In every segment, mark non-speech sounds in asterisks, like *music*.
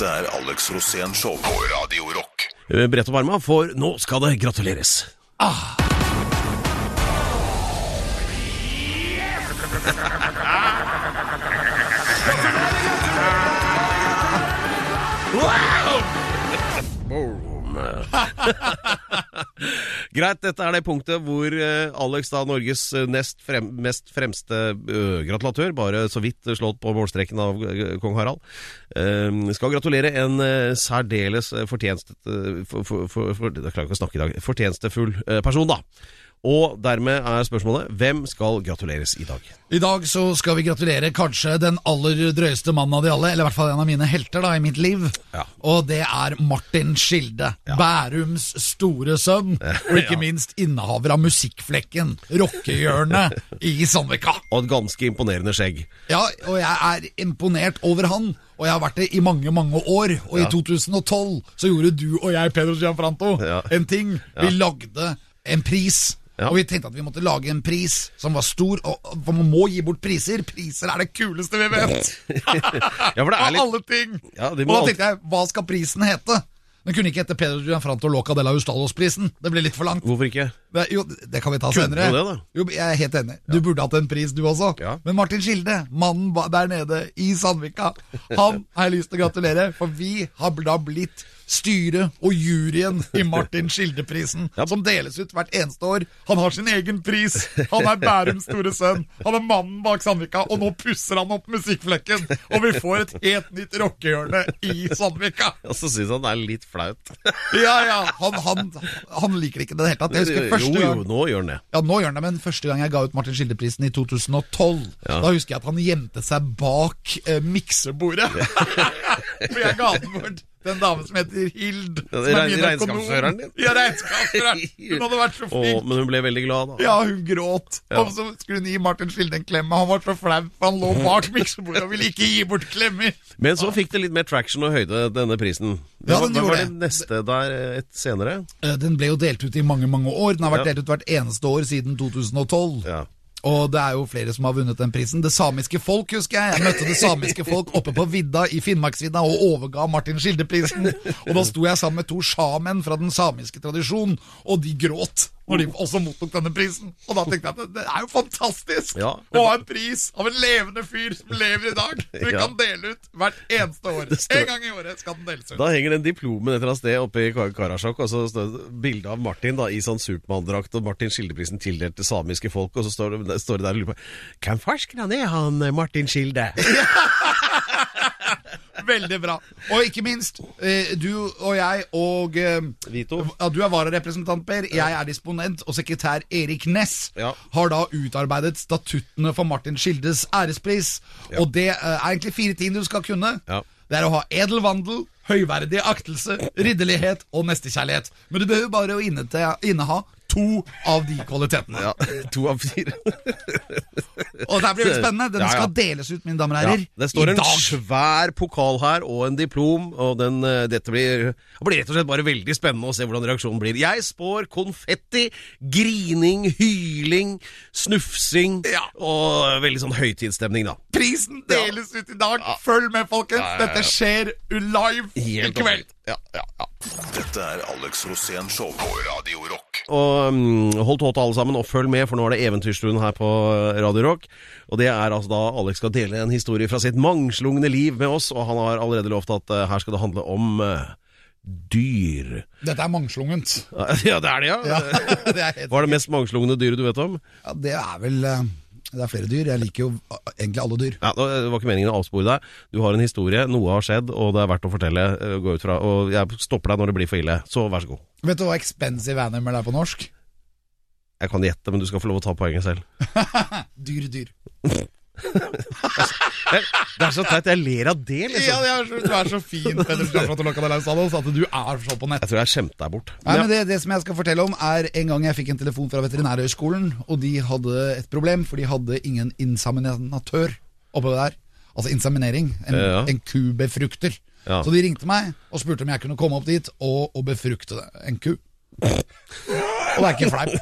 Dette er Alex Rosén Show på Radio Rock. Eh, Brett opp arma, for nå skal det gratuleres. *laughs* Boom. *laughs* Greit, dette er det punktet hvor eh, Alex, da Norges eh, nest frem, mest fremste eh, gratulatør, bare så vidt slått på målstreken av kong Harald, skal gratulere en særdeles fortjenstet, eh, for, for, for. Fortjenestefull person, da. Og dermed er spørsmålet hvem skal gratuleres i dag? I dag så skal vi gratulere kanskje den aller drøyeste mannen av de alle, eller i hvert fall en av mine helter da i mitt liv. Ja. Og det er Martin Skilde. Bærums store sønn, *laughs* og ikke minst innehaver av Musikkflekken, rockehjørnet i Sandvika. Og et ganske imponerende skjegg. Ja, og jeg er imponert over han. Og jeg har vært det i mange, mange år. Og Ja. i 2012 så gjorde du og jeg, Pedro Gianfranto, Ja. en ting. Vi lagde en pris. Ja. Og vi tenkte at vi måtte lage en pris som var stor, og, og- man må gi bort priser. Priser er det kuleste vi vet! *laughs* Ja, for det er litt alle ting! Ja, og da tenkte jeg, hva skal prisen hete? Den kunne ikke hete Pedro Gianfranto Loca de la Ustalos-prisen. Det ble litt for langt. Hvorfor ikke? Det, jo, det kan vi ta Kunne senere. det, da? Jo, jeg er helt enig. Du burde hatt en pris, du også. Ja. Men Martin Skilde, mannen der nede i Sandvika, han har jeg lyst til å gratulere, for vi har da blitt styret og juryen i Martin Skilde-prisen, Ja. som deles ut hvert eneste år. Han har sin egen pris. Han er Bærums store sønn. Han er mannen bak Sandvika, og nå pusser han opp musikkflekken, og vi får et helt nytt rockehjørne i Sandvika. Og så syns han det er litt flaut. Ja, ja, han, han, han liker det ikke i det hele tatt. Jeg husker første Jo, jo, nå gjør han det. ja, nå gjør han det, men første gang jeg ga ut Martin Skilde-prisen i 2012, Ja. da husker jeg at han gjemte seg bak eh, miksebordet. *laughs* For jeg ga den bort til en dame som heter Hild. Ja, som er regn- regnskapsføreren din? Ja, regnskapsføreren. *laughs* Hun hadde vært så flink. Åh, men hun ble veldig glad, da. Ja, hun gråt. Ja. Og så skulle hun gi Martin Skilde en klem, og han var så flau, for han lå bak *laughs* miksebordet og ville ikke gi bort klemmer. Men så fikk det litt mer traction og høyde, denne prisen. Ja, Hva den hva var det det. neste der eh, et senere? Eh, Den ble jo delt ut i mange, mange år. Den har vært Ja. delt ut hvert eneste år siden 2012. Ja. Og det er jo flere som har vunnet den prisen. Det samiske folk, husker jeg. Jeg møtte det samiske folk oppe på vidda i Finnmarksvidda og overga Martin Skilde-prisen. Og da sto jeg sammen med to sjamen fra den samiske tradisjonen, og de gråt når de også mottok denne prisen. Og da tenkte jeg at det, er jo fantastisk Ja. å ha en pris av en levende fyr som lever i dag, som vi *laughs* Ja. kan dele ut hvert eneste år. En gang i året skal den deles ut. Da henger den diplomen et eller annet sted oppe i Karasjok, og så står det bilde av Martin da, i sånn Supermann-drakt, og Martin Skildeprisen tildelt til samiske folk, og så står det, står det der og lurer på Hvem forskeren er han Martin Skilde? *laughs* *laughs* Veldig bra. Og ikke minst, eh, du og jeg og eh, Vito? Ja, Du er vararepresentant, Per. Jeg er disponent, og sekretær Erik Ness Ja. har da utarbeidet statuttene for Martin Skildes ærespris. Og det eh, er egentlig fire ting du skal kunne. Ja. Det er å ha edel vandel, høyverdig aktelse, ridderlighet og nestekjærlighet. Men du behøver bare å inneha to av de kvalitetene. Ja, to av fire. Og det blir veldig spennende. Den Ja, ja. skal deles ut, mine damer og herrer, det står en svær pokal her og en diplom, og den, eh, dette blir, det blir rett og slett bare veldig spennende å se hvordan reaksjonen blir. Jeg spår konfetti, grining, hyling, snufsing og veldig sånn høytidsstemning, da. Prisen deles ut i dag. Følg med, folkens. Ja, ja, ja. Dette skjer live i kveld. Ja, ja, ja. Dette er Alex Rosén Show på Radio Rock. Og um, hold tåta, alle sammen, og følg med, for nå er det Eventyrstuen her på Radio Rock. Og det er altså da Alex skal dele en historie fra sitt mangslungne liv med oss, og han har allerede lovt at uh, her skal det handle om uh, dyr. Dette er mangslungent. *laughs* Ja, det er det, ja. Ja, *laughs* det er Hva er det mest mangslungne dyret du vet om? Ja, det er vel eh, Det er flere dyr. Jeg liker jo eh, egentlig alle dyr. Ja, Det var ikke meningen å avspore deg. Du har en historie, noe har skjedd, og det er verdt å fortelle. eh, Gå ut fra, og jeg stopper deg når det blir for ille. Så vær så god. Vet du hva expensive animal er på norsk? Jeg kan gjette, men du skal få lov å ta poenget selv. *laughs* Dyr, dyr. *laughs* Det er så teit. Jeg ler av det, Ja, liksom. det er så, du er så fin, Peder Stafratolakadalaus, at du er så på nett. Jeg tror jeg skjemte deg bort. Nei, men det, det som jeg skal fortelle om er En gang jeg fikk en telefon fra Veterinærhøgskolen, og de hadde et problem, for de hadde ingen inseminatør oppe der. Altså inseminering. En, Ja. en kubefrukter. Ja. Så de ringte meg og spurte om jeg kunne komme opp dit og, og befrukte en ku. Og det er ikke fleip.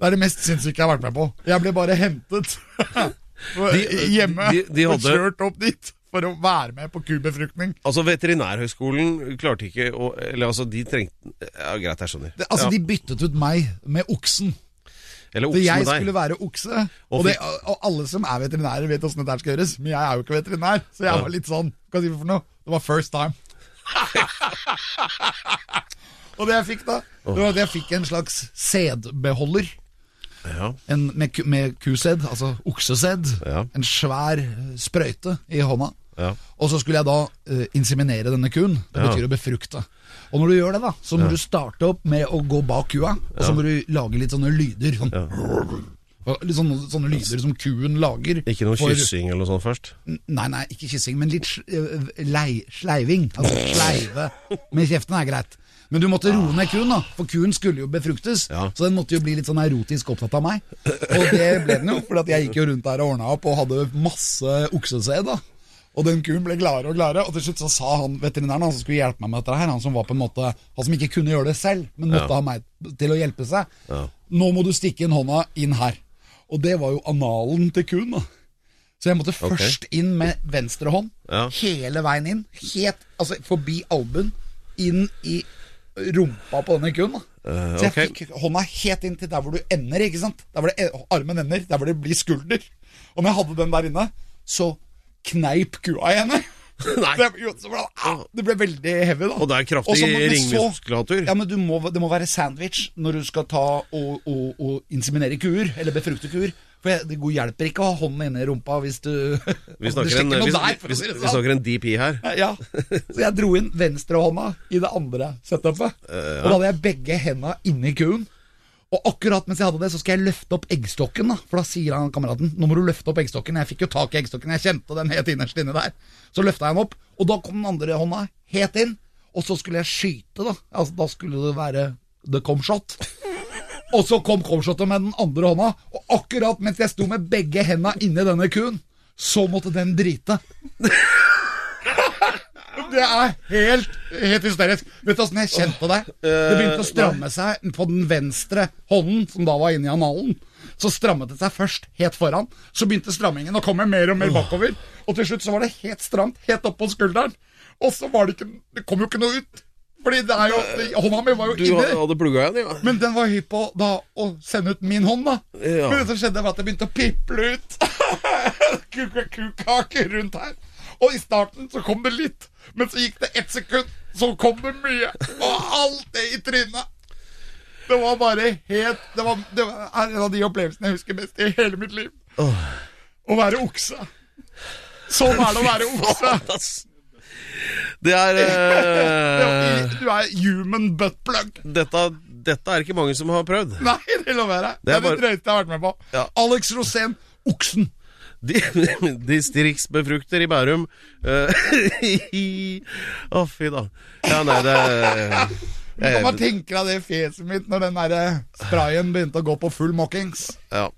Det er det mest sinnssyke jeg har vært med på. Jeg ble bare hentet *laughs* hjemme de- de og kjørt opp dit for å være med på kubefruktning. Altså, Veterinærhøgskolen klarte ikke å Eller altså, de trengte Ja, greit, jeg skjønner. Det, altså, ja. De byttet ut meg med oksen. Eller oksen jeg med deg. skulle være okse. Og det, og alle som er veterinærer, vet åssen dette skal gjøres. Men jeg er jo ikke veterinær, så jeg Ja. var litt sånn Hva sier vi for noe? Det var first time. *laughs* og det jeg fikk, da, det var at jeg fikk en slags sædbeholder. Ja. En, med, med kusedd, altså oksesedd, Ja. En svær eh, sprøyte i hånda. Ja. Og så skulle jeg da uh, inseminere denne kuen. Det betyr å befrukte. Og når du gjør det, da, så må du starte opp med å gå bak kua, og så må du lage litt sånne lyder. Sånn, Litt sånne, sånne lyder som kuen lager. Ikke noe for- kyssing eller noe sånt først? Nei, nei, ikke kyssing, men litt øh, lei, sleiving. Altså sleive med kjeften er greit. Men du måtte roe ned kuen, da, for kuen skulle jo befruktes. Ja. Så den måtte jo bli litt sånn erotisk opptatt av meg. Og det ble den jo, for jeg gikk jo rundt der og ordna opp og hadde masse oksesæd. da. Og den kuen ble gladere og gladere, og til slutt så sa han veterinæren han som skulle hjelpe meg med dette her, han som var på en måte, han som ikke kunne gjøre det selv, men måtte Ja. ha meg til å hjelpe seg, Ja. nå må du stikke inn hånda inn her. Og det var jo analen til kuen, da. Så jeg måtte okay. først inn med venstre hånd, Ja. hele veien inn, helt, altså forbi albuen, inn i rumpa på denne kuen. da. Eh, Så jeg fikk hånda helt inn til der hvor du ender, ikke sant? Der hvor det, armen ender, der hvor det blir skulder. Og når jeg hadde den der inne, så kneip kua i henne. *laughs* *laughs* Det, ble, det- ah, ble veldig heavy, da. Og det er kraftig ringmuskulatur. Ja, men du må, det må være sandwich når du skal ta og, og, og inseminere kuer, eller befrukte kuer. For det hjelper ikke å ha hånden inne i rumpa hvis du Vi *laughs* snakker, du en, noe vi, der, vi, vi sånn. snakker en DP her. Ja, Så jeg dro inn venstrehånda i det andre setupet. Eh, Og da hadde jeg begge henda inni kuen. Og akkurat mens jeg hadde det, så skal jeg løfte opp eggstokken. da For da sier han kameraten nå må du løfte opp eggstokken. Jeg fikk jo tak i eggstokken, jeg kjente den helt innerst inne der. Så løfta jeg den opp, og da kom den andre hånda helt inn. Og så skulle jeg skyte, da. Altså Da skulle det være the come shot. Og så kom comshotet med den andre hånda, og akkurat mens jeg sto med begge henda inni denne kuen, så måtte den drite. *laughs* Det er helt, helt hysterisk. Vet du åssen jeg kjente det? Det begynte å stramme seg på den venstre hånden, som da var inni analen. Så strammet det seg først helt foran. Så begynte strammingen å komme mer og mer bakover. Og til slutt så var det helt stramt, helt opp på skulderen. Og så var det ikke Det kom jo ikke noe ut. Fordi det er jo Hånda mi var jo Du inni. hadde plugga igjen, ja. Men den var hypp på da å sende ut min hånd, da. Ja. Men det som skjedde, var at det begynte å piple ut *laughs* kukake rundt her. Og i starten så kom det litt, men så gikk det ett sekund, så kom det mye. Og alt det i trynet. Det var bare helt Det, var, det er en av de opplevelsene jeg husker best i hele mitt liv. Å være okse. Sånn er det å være okse. Det er *laughs* uh, Du er human buttplug. dette, dette er ikke mange som har prøvd. Nei, det lover jeg. Det Det er er det bare- drøyeste jeg har vært med på. Ja. Alex Rosén, oksen. Distriktsbefrukter *laughs* i Bærum. eh, *laughs* Å, fy da. Ja, nei, det Du kan bare tenke deg det fjeset mitt når den der sprayen begynte å gå på full mockings. ja.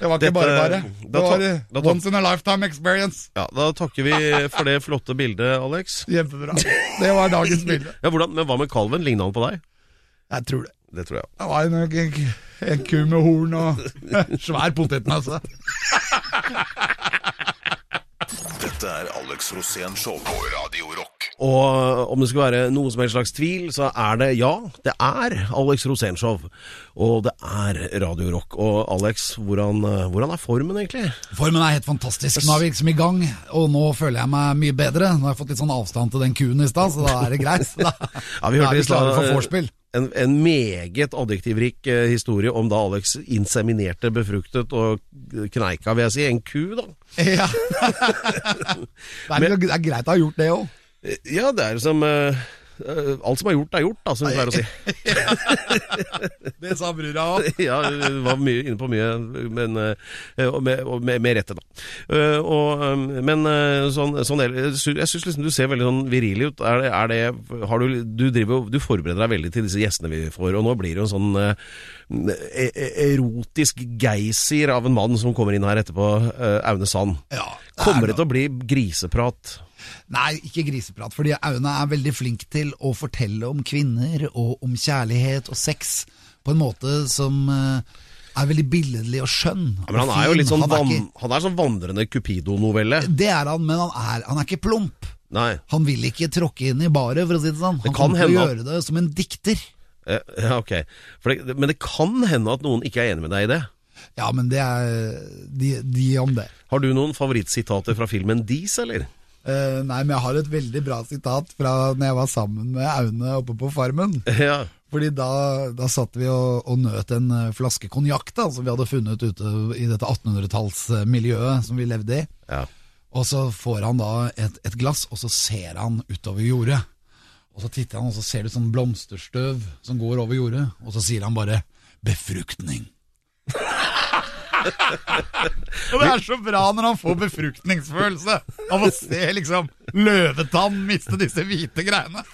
Det var ikke Dette- bare bare. da Det var da, eh, da ta- once in a lifetime experience. ja, Da takker vi for det flotte bildet, Alex. Kjempebra. Det var dagens *laughs* bilde. Ja, hvordan, Men hva med kalven? Ligna han på deg? Jeg tror det. Det tror jeg. Det var en, en, en ku med horn og *laughs* svær potetnese. Dette er Alex Rosén Show på Radio Rock. Og om det skulle være noe som helst slags tvil, så er det ja, det er Alex Rosénshow. Og det er Radio Rock. Og Alex, hvordan, eh, hvordan er formen egentlig? Formen er helt fantastisk. Nå er vi liksom i gang, og nå føler jeg meg mye bedre. Nå har jeg fått litt sånn avstand til den kuen i stad, så da er det greit. *laughs* Da, Ja, vi da er vi klare for eh, vorspiel. En, en meget adjektivrik eh, historie om da Alex inseminerte, befruktet og kneika, vil jeg si, en ku, da. Ja. *laughs* det, er, det er greit å ha gjort det òg. Ja, det er som eh, Alt som er gjort, er gjort, da, som vi pleier å si. *laughs* Det sa brura òg. *laughs* ja, hun var mye inne på mye, men eh, og med, og med, med rette, da. Uh, og, men sånn, sånn Jeg syns liksom du ser veldig sånn viril ut. Er det, er det har du, du, driver, du forbereder deg veldig til disse gjestene vi får, og nå blir det jo en sånn e- erotisk geysir av en mann som kommer inn her etterpå, Aune Sand. Ja, Kommer det til å bli griseprat? Nei, ikke griseprat, fordi Aune er veldig flink til å fortelle om kvinner og om kjærlighet og sex på en måte som eh, er veldig billedlig og skjønn. Ja, men han er jo litt sånn, han er ikke, han er sånn vandrende Cupido-novelle. Det er han, men han er, han er ikke plump. Nei. Han vil ikke tråkke inn i baret, for å si det sånn. Han kan kommer til å hende gjøre det som en dikter. Eh, Ja, ok. Det, men det kan hende at noen ikke er enig med deg i det. Ja, men det er de, de om det. Har du noen favorittsitater fra filmen Dis, eller? Eh, nei, men jeg har et veldig bra sitat fra når jeg var sammen med Aune oppe på Farmen. Ja. Fordi da, da satt vi og, og nøt en eh, flaske konjakk som vi hadde funnet ute i dette 1800-tallsmiljøet som vi levde i. ja. Og så får han da et, et glass, og så ser han utover jordet. Og så titter han, og så ser du sånn blomsterstøv som går over jordet, og så sier han bare 'befruktning'. Og det er så bra når han får befruktningsfølelse av å se liksom løvetann miste disse hvite greiene.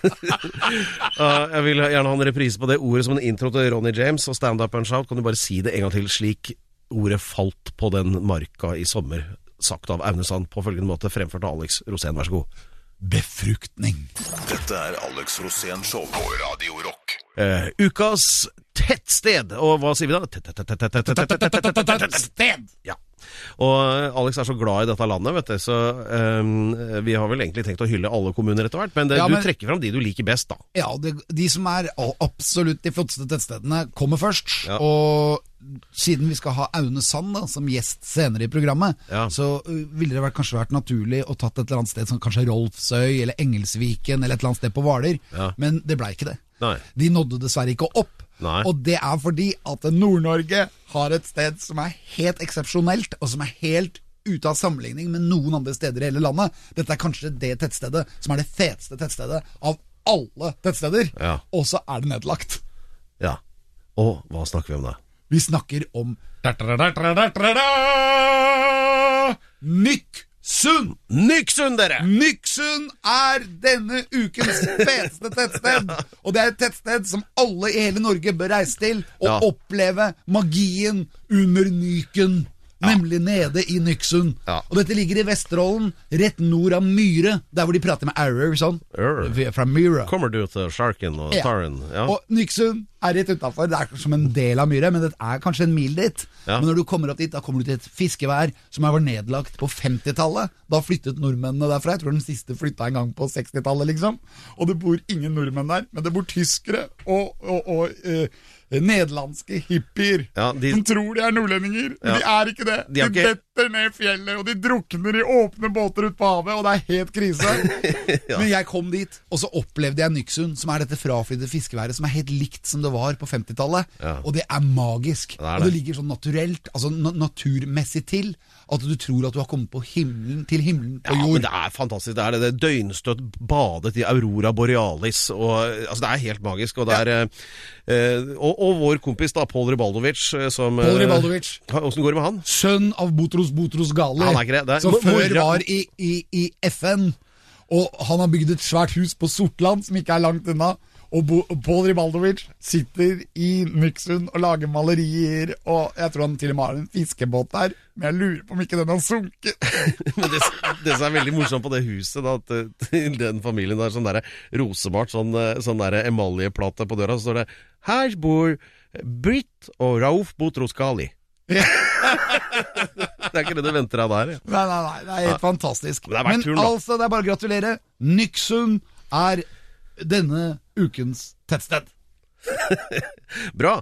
Uh, *laughs* jeg vil gjerne ha en reprise på det ordet som en intro til Ronny James og Stand Up and Shout. Kan du bare si det en gang til, slik ordet falt på den marka i sommer, sagt av Aune Sand på følgende måte, fremført av Alex Rosén, vær så god befruktning. Dette er Alex Rosén Show på Radio Rock. Eh, ukas tettsted. Og hva sier vi da? Tettsted! Ja. Og Alex er så glad i dette landet, vet du, så um, vi har vel egentlig tenkt å hylle alle kommuner etter hvert, men, det, Ja, du trekker fram de du liker best, da. Ja, det, de som er absolutt de flotteste tettstedene, kommer først. Ja. Og siden vi skal ha Aune Sand da, som gjest senere i programmet, Ja. så ville det vært, kanskje vært naturlig å tatt et eller annet sted som kanskje Rolfsøy eller Engelsviken eller et eller annet sted på Hvaler, Ja. men det blei ikke det. Nei. De nådde dessverre ikke opp. Nei. Og det er fordi at Nord-Norge har et sted som er helt eksepsjonelt, og som er helt ute av sammenligning med noen andre steder i hele landet. Dette er kanskje det tettstedet som er det feteste tettstedet av alle tettsteder. Ja. Og så er det nedlagt. Ja. Og hva snakker vi om da? Vi snakker om Nykksund! Nyksund, dere! Nyksund er denne ukens feteste tettsted. *laughs* Og det er et tettsted som alle i hele Norge bør reise til og Ja. oppleve magien under Nyken. Nemlig nede i Nyksund. Ja. Og dette ligger i Vesterålen, rett nord av Myre, der hvor de prater med Arrow sånn. Arrow. Fra Myra. Kommer du til Sharken og Ja. Staren? Ja. Og Nyksund er rett utafor. Det er som en del av Myhre, men det er kanskje en mil dit. Ja. Men når du kommer opp dit, da kommer du til et fiskevær som var nedlagt på 50-tallet. Da flyttet nordmennene derfra. Jeg tror den siste flytta en gang på 60-tallet, liksom. Og det bor ingen nordmenn der, men det bor tyskere og, og, og uh, nederlandske hippier Ja, de- som tror de er nordlendinger, men Ja. de er ikke det. De De, ikke- detter ned fjellet, og de drukner i åpne båter ute på havet, og det er helt krise. *laughs* Men jeg kom dit, og så opplevde jeg Nyksund, som er dette fraflydde fiskeværet som er helt likt som det var på 50-tallet. Ja. Og det er magisk. Det er Og det det. ligger sånn naturelt, altså na naturmessig til, at du tror at du har kommet på himmelen, til himmelen på Ja, jord. men det er fantastisk. Det er det, det døgnstøtt badet i Aurora Borealis. Og, altså, det er helt magisk. Og, det er, ja. eh, og, og vår kompis da, Pål Ribaldovic eh, som Paul Pål Ribaldovic. Åssen går det med han? Sønn av Botros Det. Det er- som før var i, i, i FN. Og han har bygd et svært hus på Sortland, som ikke er langt unna. Og Bo- Pål Ribaldovic sitter i Nyksund og lager malerier, og jeg tror han til og med har en fiskebåt der, men jeg lurer på om ikke den har sunket. *laughs* Men det, det som er veldig morsomt på det huset, da, eh, til den familien der, sånn der rosemalt, sånn, eh, sånn der emaljeplate på døra, så står det 'Her bor Britt og Rauf Botros Gali'. *laughs* *laughs* det er ikke det du venter deg der? Ja. Nei, nei, nei, det er helt fantastisk. Men det er verdt turen, altså, det er bare å gratulere. Nyksund er denne ukens tettsted. *laughs* Bra.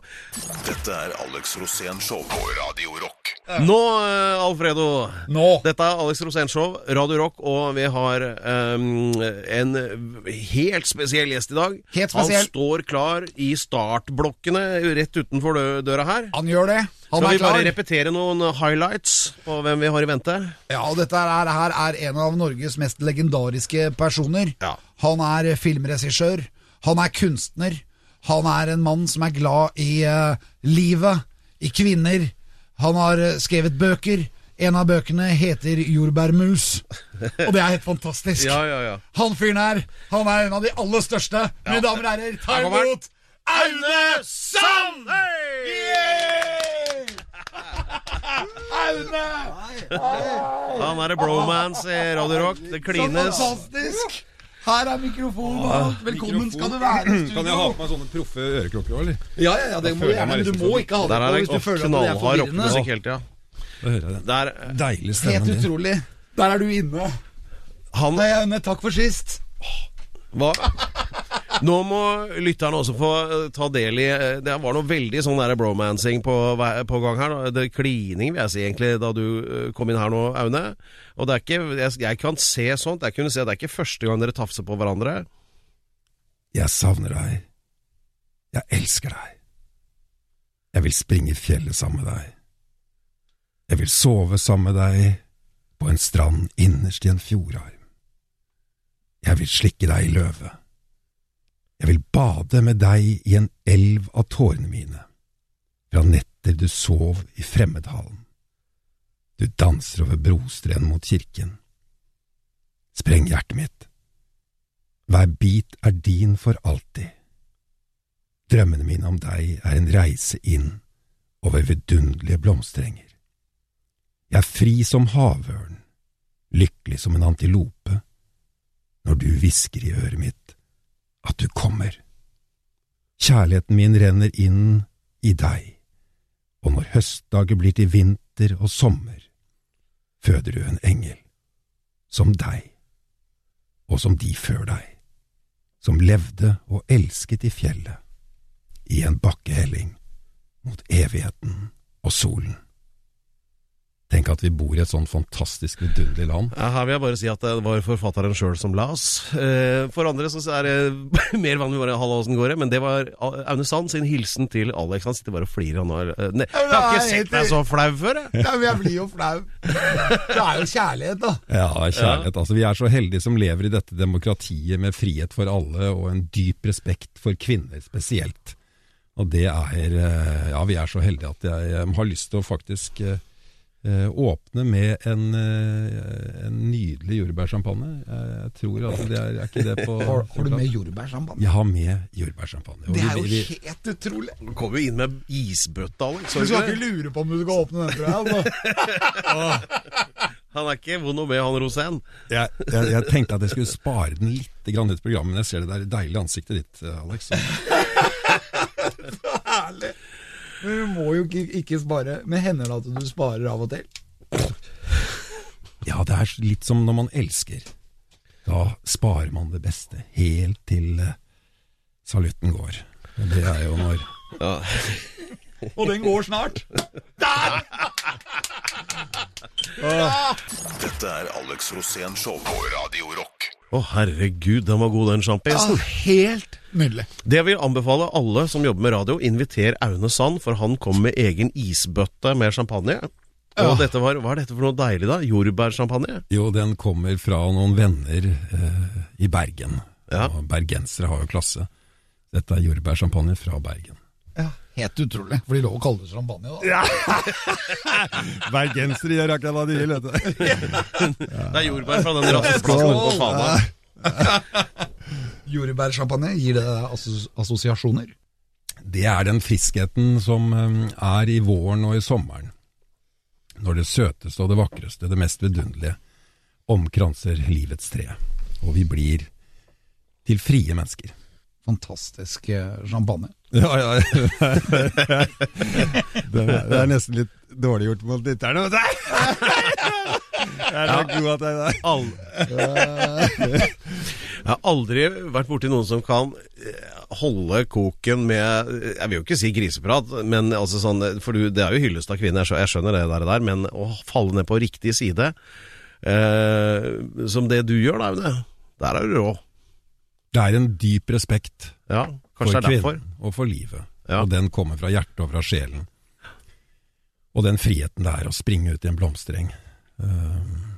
Dette er Alex Rosén Show på Radio Rock. Nå, eh, Alfredo. Nå. Dette er Alex Rosénshow, Radio Rock, og vi har um, en helt spesiell gjest i dag. Helt spesiell. Han står klar i startblokkene rett utenfor dø- døra her. Han gjør det. Han Skal er vi bare klar. repetere noen highlights på hvem vi har i vente? Ja, og dette her, her er en av Norges mest legendariske personer. Ja. Han er filmregissør, han er kunstner, han er en mann som er glad i uh, livet, i kvinner. Han har eh, skrevet bøker. En av bøkene heter Jordbærmus, og det er helt fantastisk. Ja, ja, ja. Han fyren her, han er en av de aller største. Mine damer og herrer, ta imot Aune Sand! Aune! Han er en bromance i Radio Rock. Det klines. Så fantastisk! Her er mikrofonen og alt. Velkommen skal du være i *clears throat* Kan jeg ha på meg sånne proffe øreklokker òg, eller? Ja, ja, ja, det må du gjerne, men du må ikke ha det på er hvis du føler at det er forvirrende. Der hele tida. Den Der, deilige stemmen Helt utrolig. Der er du inne. han Nei, Aune, takk for sist. Hva? Nå må lytterne også få eh, ta del i eh, Det var noe veldig sånn der bromancing på, på gang her. Det er Klining, vil jeg si, egentlig, da du eh, kom inn her nå, Aune. Og det er ikke, jeg, jeg kan se sånt. Jeg kunne se, Det er ikke første gang dere tafser på hverandre. Jeg savner deg. Jeg elsker deg. Jeg vil springe i fjellet sammen med deg. Jeg vil sove sammen med deg på en strand innerst i en fjordarm. Jeg vil slikke deg i løvet. Jeg vil bade med deg i en elv av tårene mine, fra netter du sov i fremmedhallen. Du danser over brostrenden mot kirken. Spreng hjertet mitt. Hver bit er din for alltid. Drømmene mine om deg er en reise inn over vidunderlige blomsterenger. Jeg er fri som havørn, lykkelig som en antilope, når du hvisker i øret mitt at du kommer. Kjærligheten min renner inn i deg, og når høstdager blir til vinter og sommer, føder du en engel, som deg, og som de før deg som levde og elsket i fjellet, i en bakkehelling mot evigheten og solen. Tenk at vi bor i et sånn fantastisk vidunderlig land. Ja, Her vil jeg bare si at det var forfatteren sjøl som la oss. Eh, For andre så er det *laughs* mer vanlig bare halla åssen går det, men det var Aune Sand sin hilsen til Alex. Han sitter bare og flirer han nå. Eh, ne- Jeg har ikke sett deg så flau før, jeg. Ja, men jeg blir jo flau. Det er jo kjærlighet, da. Ja, kjærlighet. Altså, vi er så heldige som lever i dette demokratiet med frihet for alle og en dyp respekt for kvinner spesielt. Og det er eh, Ja, vi er så heldige at jeg eh, har lyst til å faktisk eh, eh, åpne med en, eh, en nydelig jordbærsjampanje. Jeg, jeg tror at det er, er ikke det på Har, har du med jordbærsjampanje? Jeg har med jordbærsjampanje. Det er vi- jo vi- helt utrolig. Du kommer jo inn med isbøtte, Alex. Du skal ikke ikke lure på om du skal åpne den, tror jeg. altså. *laughs* Han er ikke vond å be, han Rosén. jeg, jeg, jeg tenkte at jeg skulle spare den litt grann ut programmet, men jeg ser det der deilige ansiktet ditt, eh, Alex. *laughs* Herlig. Men du må jo ikke, ikke spare. Men hender det at du sparer av og til? Ja, det er litt som når man elsker. Da sparer man det beste helt til eh, salutten går. Og det er jo når Ja. Og den går snart. Dette er Alex Rosén Show på Radio Rock. Å, herregud, den var god, den sjampisen. helt nydelig. Det vil anbefale alle som jobber med radio, inviter Aune Sand, for han kom med egen isbøtte med champagne. Og Ja. dette var, hva er dette for noe deilig, da? Jordbærsjampanje? Jo, den kommer fra noen venner eh, i Bergen. Ja. Og bergensere har jo klasse. Dette er jordbærsjampanje fra Bergen. Ja, Helt utrolig. For de lov å kalle det champagne, da. *laughs* Bergensere gjør akkurat hva de vil, vet du. Det er jordbær fra den rasteplassen på Fana. Jordbærsjampanje, gir det assosiasjoner? Det er den friskheten som eh, er i våren og i sommeren. Når det søteste og det vakreste, det mest vidunderlige, omkranser livets tre. Og vi blir til frie mennesker. Fantastisk champagne. Ja, ja. *laughs* det, er, det er nesten litt dårlig gjort mot lytterne, vet du. *laughs* Jeg er så god at jeg er der. Jeg har aldri vært borti noen som kan eh, holde koken med Jeg vil jo ikke si griseprat, men altså sånn, for du, det er jo hyllest av kvinner, så jeg skjønner det der, der men å falle ned på riktig side, eh, som det du gjør, da, der er du rå. Det er en dyp respekt Ja, for kvinnen og for livet. Ja. Og den kommer fra hjertet og fra sjelen. Og den friheten det er å springe ut i en blomstereng. Um,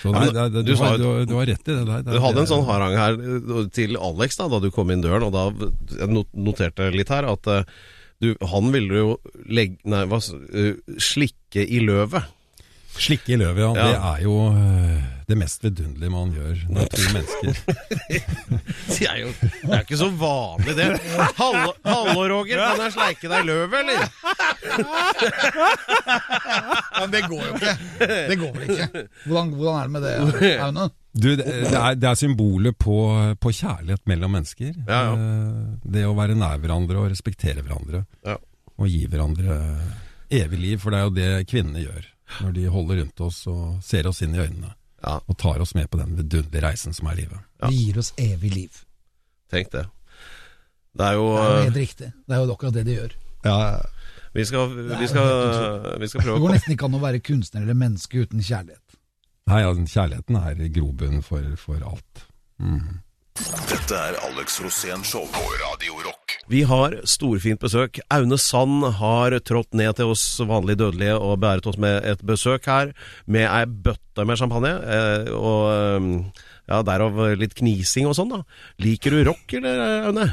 så det, det, det, du du, har, du, du har rett i det der. Du hadde en sånn harang her eh, til Alex da da du kom inn døren, og da jeg not- noterte litt her at eh, du, han ville jo legge Nei, hva eh, slikke i løvet. Slikke i løvet, ja. Ja. Det er jo det mest vidunderlige man gjør når to mennesker *laughs* Det er jo det er ikke så vanlig, det. Hallo, hallo Roger, kan jeg sleike deg i løvet, eller? Men det går jo ikke. Det går vel ikke. Hvordan, hvordan er det med det, Aune? Du, det det er, det er symbolet på, på kjærlighet mellom mennesker. Ja, ja. Eh, Det å være nær hverandre og respektere hverandre. Ja. Og gi hverandre evig liv, for det er jo det kvinnene gjør. Når de holder rundt oss og ser oss inn i øynene. Ja. Og tar oss med på den vidunderlige reisen som er livet. Ja. De gir oss evig liv. Tenk det. Det er jo Det er jo eh, helt riktig. Det er jo akkurat det de gjør. Vi skal, vi skal, vi skal Det går nesten ikke an å være kunstner eller menneske uten kjærlighet. Nei, ja, kjærligheten er grobunnen for, for alt. Mm. Dette er Alex Rosén Show på Radio Rock. Vi har storfint besøk. Aune Sand har trådt ned til oss vanlige dødelige og beæret oss med et besøk her, med ei bøtte med champagne. eh, Og eh, ja, derav litt knising og sånn, da. Liker du rock, eller, Aune?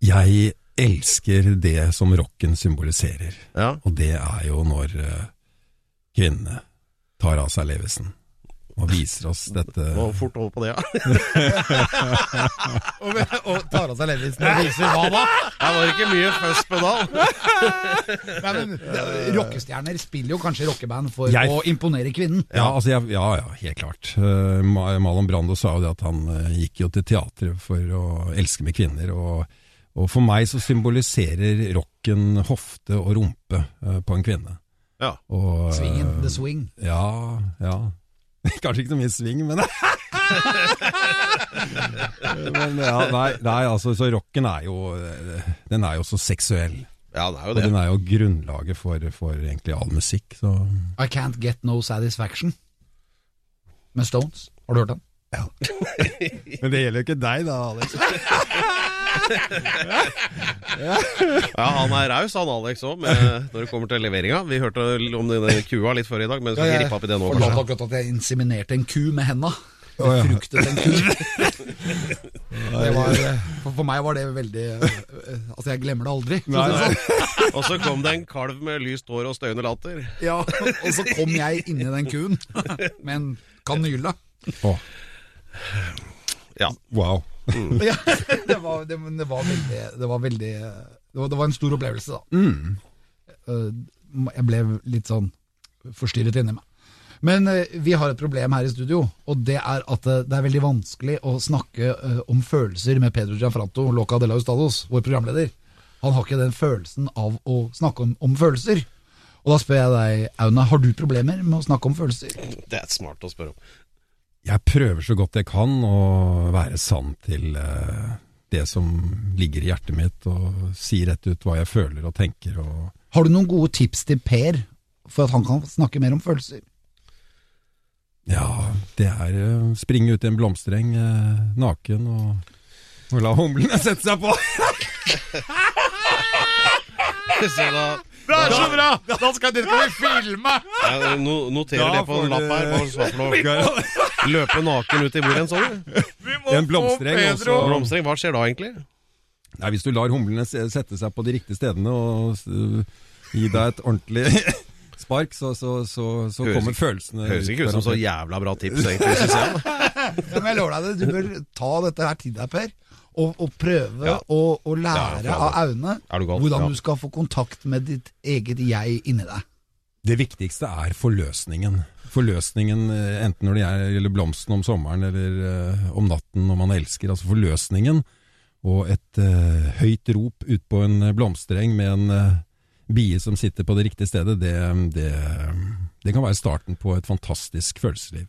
Jeg elsker det som rocken symboliserer. Ja. Og det er jo når eh, kvinnene tar av seg levesen og viser oss dette Må fort over på det, ja. *laughs* Og, og tar av seg levisen og viser hva da? Det var ikke mye først på da *laughs* Nei, men Rockestjerner spiller jo kanskje rockeband for Jeg- å imponere kvinnen. Ja, altså jeg, ja, ja, helt klart. Uh, Malon Brando sa jo det at han uh, gikk jo til teatret for å elske med kvinner. Og, og for meg så symboliserer rocken hofte og rumpe uh, på en kvinne. Ja. Og, uh, Svingen, the swing. Ja, ja. *laughs* Kanskje ikke så mye sving, men *laughs* Men ja, nei, nei, altså, så rocken er jo eh, Den er jo så seksuell. Ja, det er jo det. Og den er jo grunnlaget for, for egentlig all musikk. Så I Can't Get No Satisfaction med Stones. Har du hørt den? Ja. *laughs* Men det gjelder jo ikke deg da, Alex. Ja, han er raus, han Alex òg, når det kommer til leveringa. Vi hørte om denne kua litt før i dag, men skal ikke rippe opp i det nå. Fortalte akkurat at jeg inseminerte en ku med henda. Jeg fruktet Befruktet en ku. *laughs* Det var, for, meg var det veldig eh, Altså, jeg glemmer det aldri. Nei, nei. sånn. *laughs* Og så kom det en kalv med lyst hår og støyende latter. Ja, og så kom jeg inni den kuen *laughs* med en kanyle. Åh, Ja. wow. *laughs* Ja, det var, det, det var veldig Det var veldig Det var, det var en stor opplevelse, da. Mm. Eh, Jeg ble litt sånn forstyrret inni meg. Men eh, vi har et problem her i studio, og det er at eh, det er veldig vanskelig å snakke om følelser med Pedro Gianfranto Loca de la Ustados, vår programleder. Han har ikke den følelsen av å snakke om, om følelser. Og da spør jeg deg, Auna, har du problemer med å snakke om følelser? Det er smart å spørre om. Jeg prøver så godt jeg kan å være sann til eh, det som ligger i hjertet mitt, og si rett ut hva jeg føler og tenker. Og Har du noen gode tips til Per for at han kan snakke mer om følelser? ja, det er eh, springe ut i en blomstereng eh, naken og, og la humlene sette seg på. *laughs* Så da, Det er så bra! Da skal, det skal vi filme! jeg no- noterer Da det på får en lapp her. Bare var for noe? Løpe naken ut i hvor en sånn? En blomstereng, så hva skjer da egentlig? Nei, Hvis du lar humlene sette seg på de riktige stedene og uh, gi deg et ordentlig *laughs* spark, så, så, så, så kommer ikke- følelsene Høres ikke ut som så jævla bra tips, egentlig. Synes jeg. *laughs* Ja, men jeg lover deg det, du bør ta dette her til deg, Per. Og, og prøve Ja. å, å lære Ja, av Aune du hvordan Ja. du skal få kontakt med ditt eget jeg inni deg. Det viktigste er forløsningen. Forløsningen eh, enten når det gjelder blomsten om sommeren eller uh, om natten når man elsker. Altså forløsningen og et uh, høyt rop ut på en blomstereng med en uh, bie som sitter på det riktige stedet, det, det, det kan være starten på et fantastisk følelsesliv.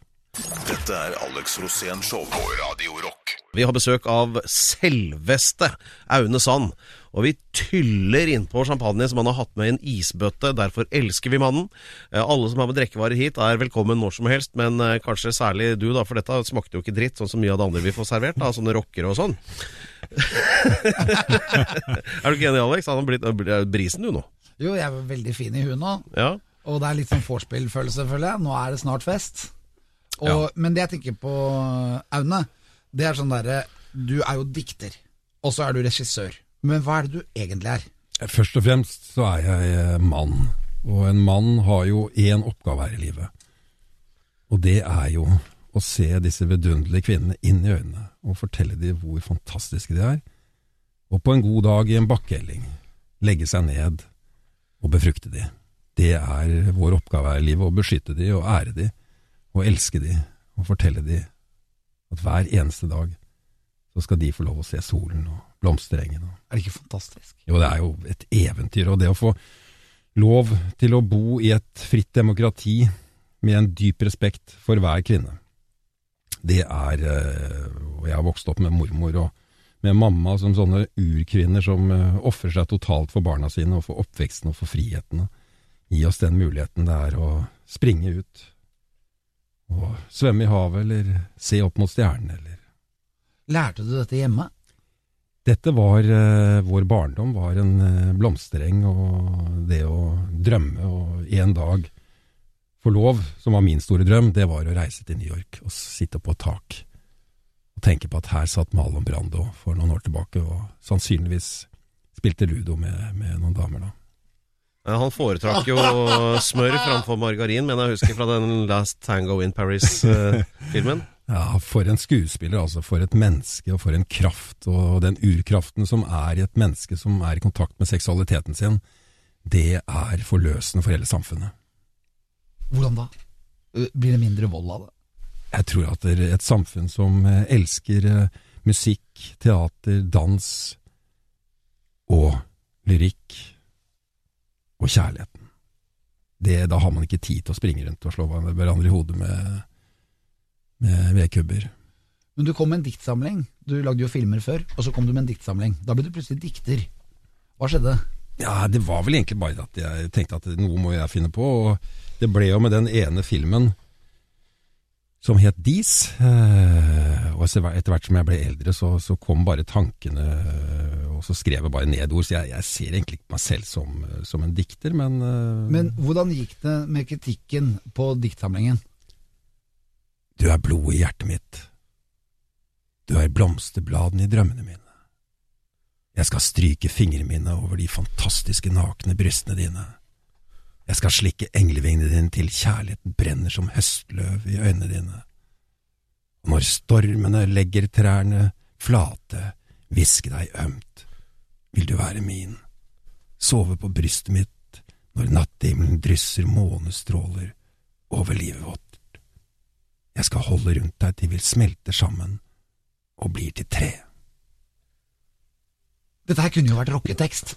Dette er Alex Rosén Show på Radio Rock. Vi har besøk av selveste Aune Sand. Og vi tyller innpå champagne som han har hatt med i en isbøtte. Derfor elsker vi mannen. Eh, Alle som har med drikkevarer hit, er velkommen når som helst, men eh, kanskje særlig du, da, for dette smakte jo ikke dritt, sånn som mye av det andre vi får servert. da, Sånne rockere og sånn. *laughs* er du ikke enig, Alex? Han har blitt er brisen, du, nå. Jo, jeg er veldig fin i huet nå, Ja. og det er litt sånn vorspiel-følelse, føler jeg. Nå er det snart fest. Og, Men det jeg tenker på, Aune, det er sånn derre Du er jo dikter, og så er du regissør. Men hva er det du egentlig er? Først og fremst så er jeg eh, mann, og en mann har jo én oppgave her i livet. Og det er jo å se disse vidunderlige kvinnene inn i øynene og fortelle dem hvor fantastiske de er, og på en god dag i en bakkehelling legge seg ned og befrukte dem. Det er vår oppgave her i livet, å beskytte dem og ære dem og elske dem og fortelle dem at hver eneste dag så skal de få lov å se solen og blomsterengen. Er det ikke fantastisk? jo, det er jo et eventyr, og det å få lov til å bo i et fritt demokrati med en dyp respekt for hver kvinne, det er eh, Og jeg har vokst opp med mormor og med mamma som sånne urkvinner som uh, ofrer seg totalt for barna sine og for oppveksten og for friheten. Gi oss den muligheten det er å springe ut og svømme i havet eller se opp mot stjernene eller Lærte du dette hjemme? Dette var uh, Vår barndom var en uh, blomstereng, og det å drømme og en dag få lov, som var min store drøm, det var å reise til New York og sitte på et tak og tenke på at her satt Marlon Brando for noen år tilbake og sannsynligvis spilte ludo med, med noen damer da. Han foretrakk jo smør framfor margarin, men jeg husker fra den Last Tango in Paris-filmen. Ja, for en skuespiller, altså. For et menneske, og for en kraft. Og den urkraften som er i et menneske som er i kontakt med seksualiteten sin, det er forløsende for hele samfunnet. Hvordan da? Uh, Blir det mindre vold av det? Jeg tror at det er et samfunn som eh, elsker eh, musikk, teater, dans og lyrikk og kjærligheten. Det, da har man ikke tid til å springe rundt og slå hverandre i hodet med, med vedkubber. Men du kom med en diktsamling. Du lagde jo filmer før, og så kom du med en diktsamling. Da ble du plutselig dikter. Hva skjedde? Ja, det var vel egentlig bare at jeg tenkte at noe må jeg finne på, og det ble jo med den ene filmen som het Dis. eh, Og etter hvert som jeg ble eldre, så, så kom bare tankene, og så skrev jeg bare ned ord. Så jeg, jeg ser egentlig ikke meg selv som, som en dikter, men, eh, Men hvordan gikk det med kritikken på diktsamlingen? Du er blodet i hjertet mitt. Du er blomsterbladene i drømmene mine. Jeg skal stryke fingrene mine over de fantastiske nakne brystene dine. Jeg skal slikke englevingene dine til kjærligheten brenner som høstløv i øynene dine. Og når stormene legger trærne flate, hviske deg ømt, vil du være min. Sove på brystet mitt når natthimmelen drysser månestråler over livet vårt. Jeg skal holde rundt deg til vi smelter sammen og blir til tre. Dette her kunne jo vært rocketekst.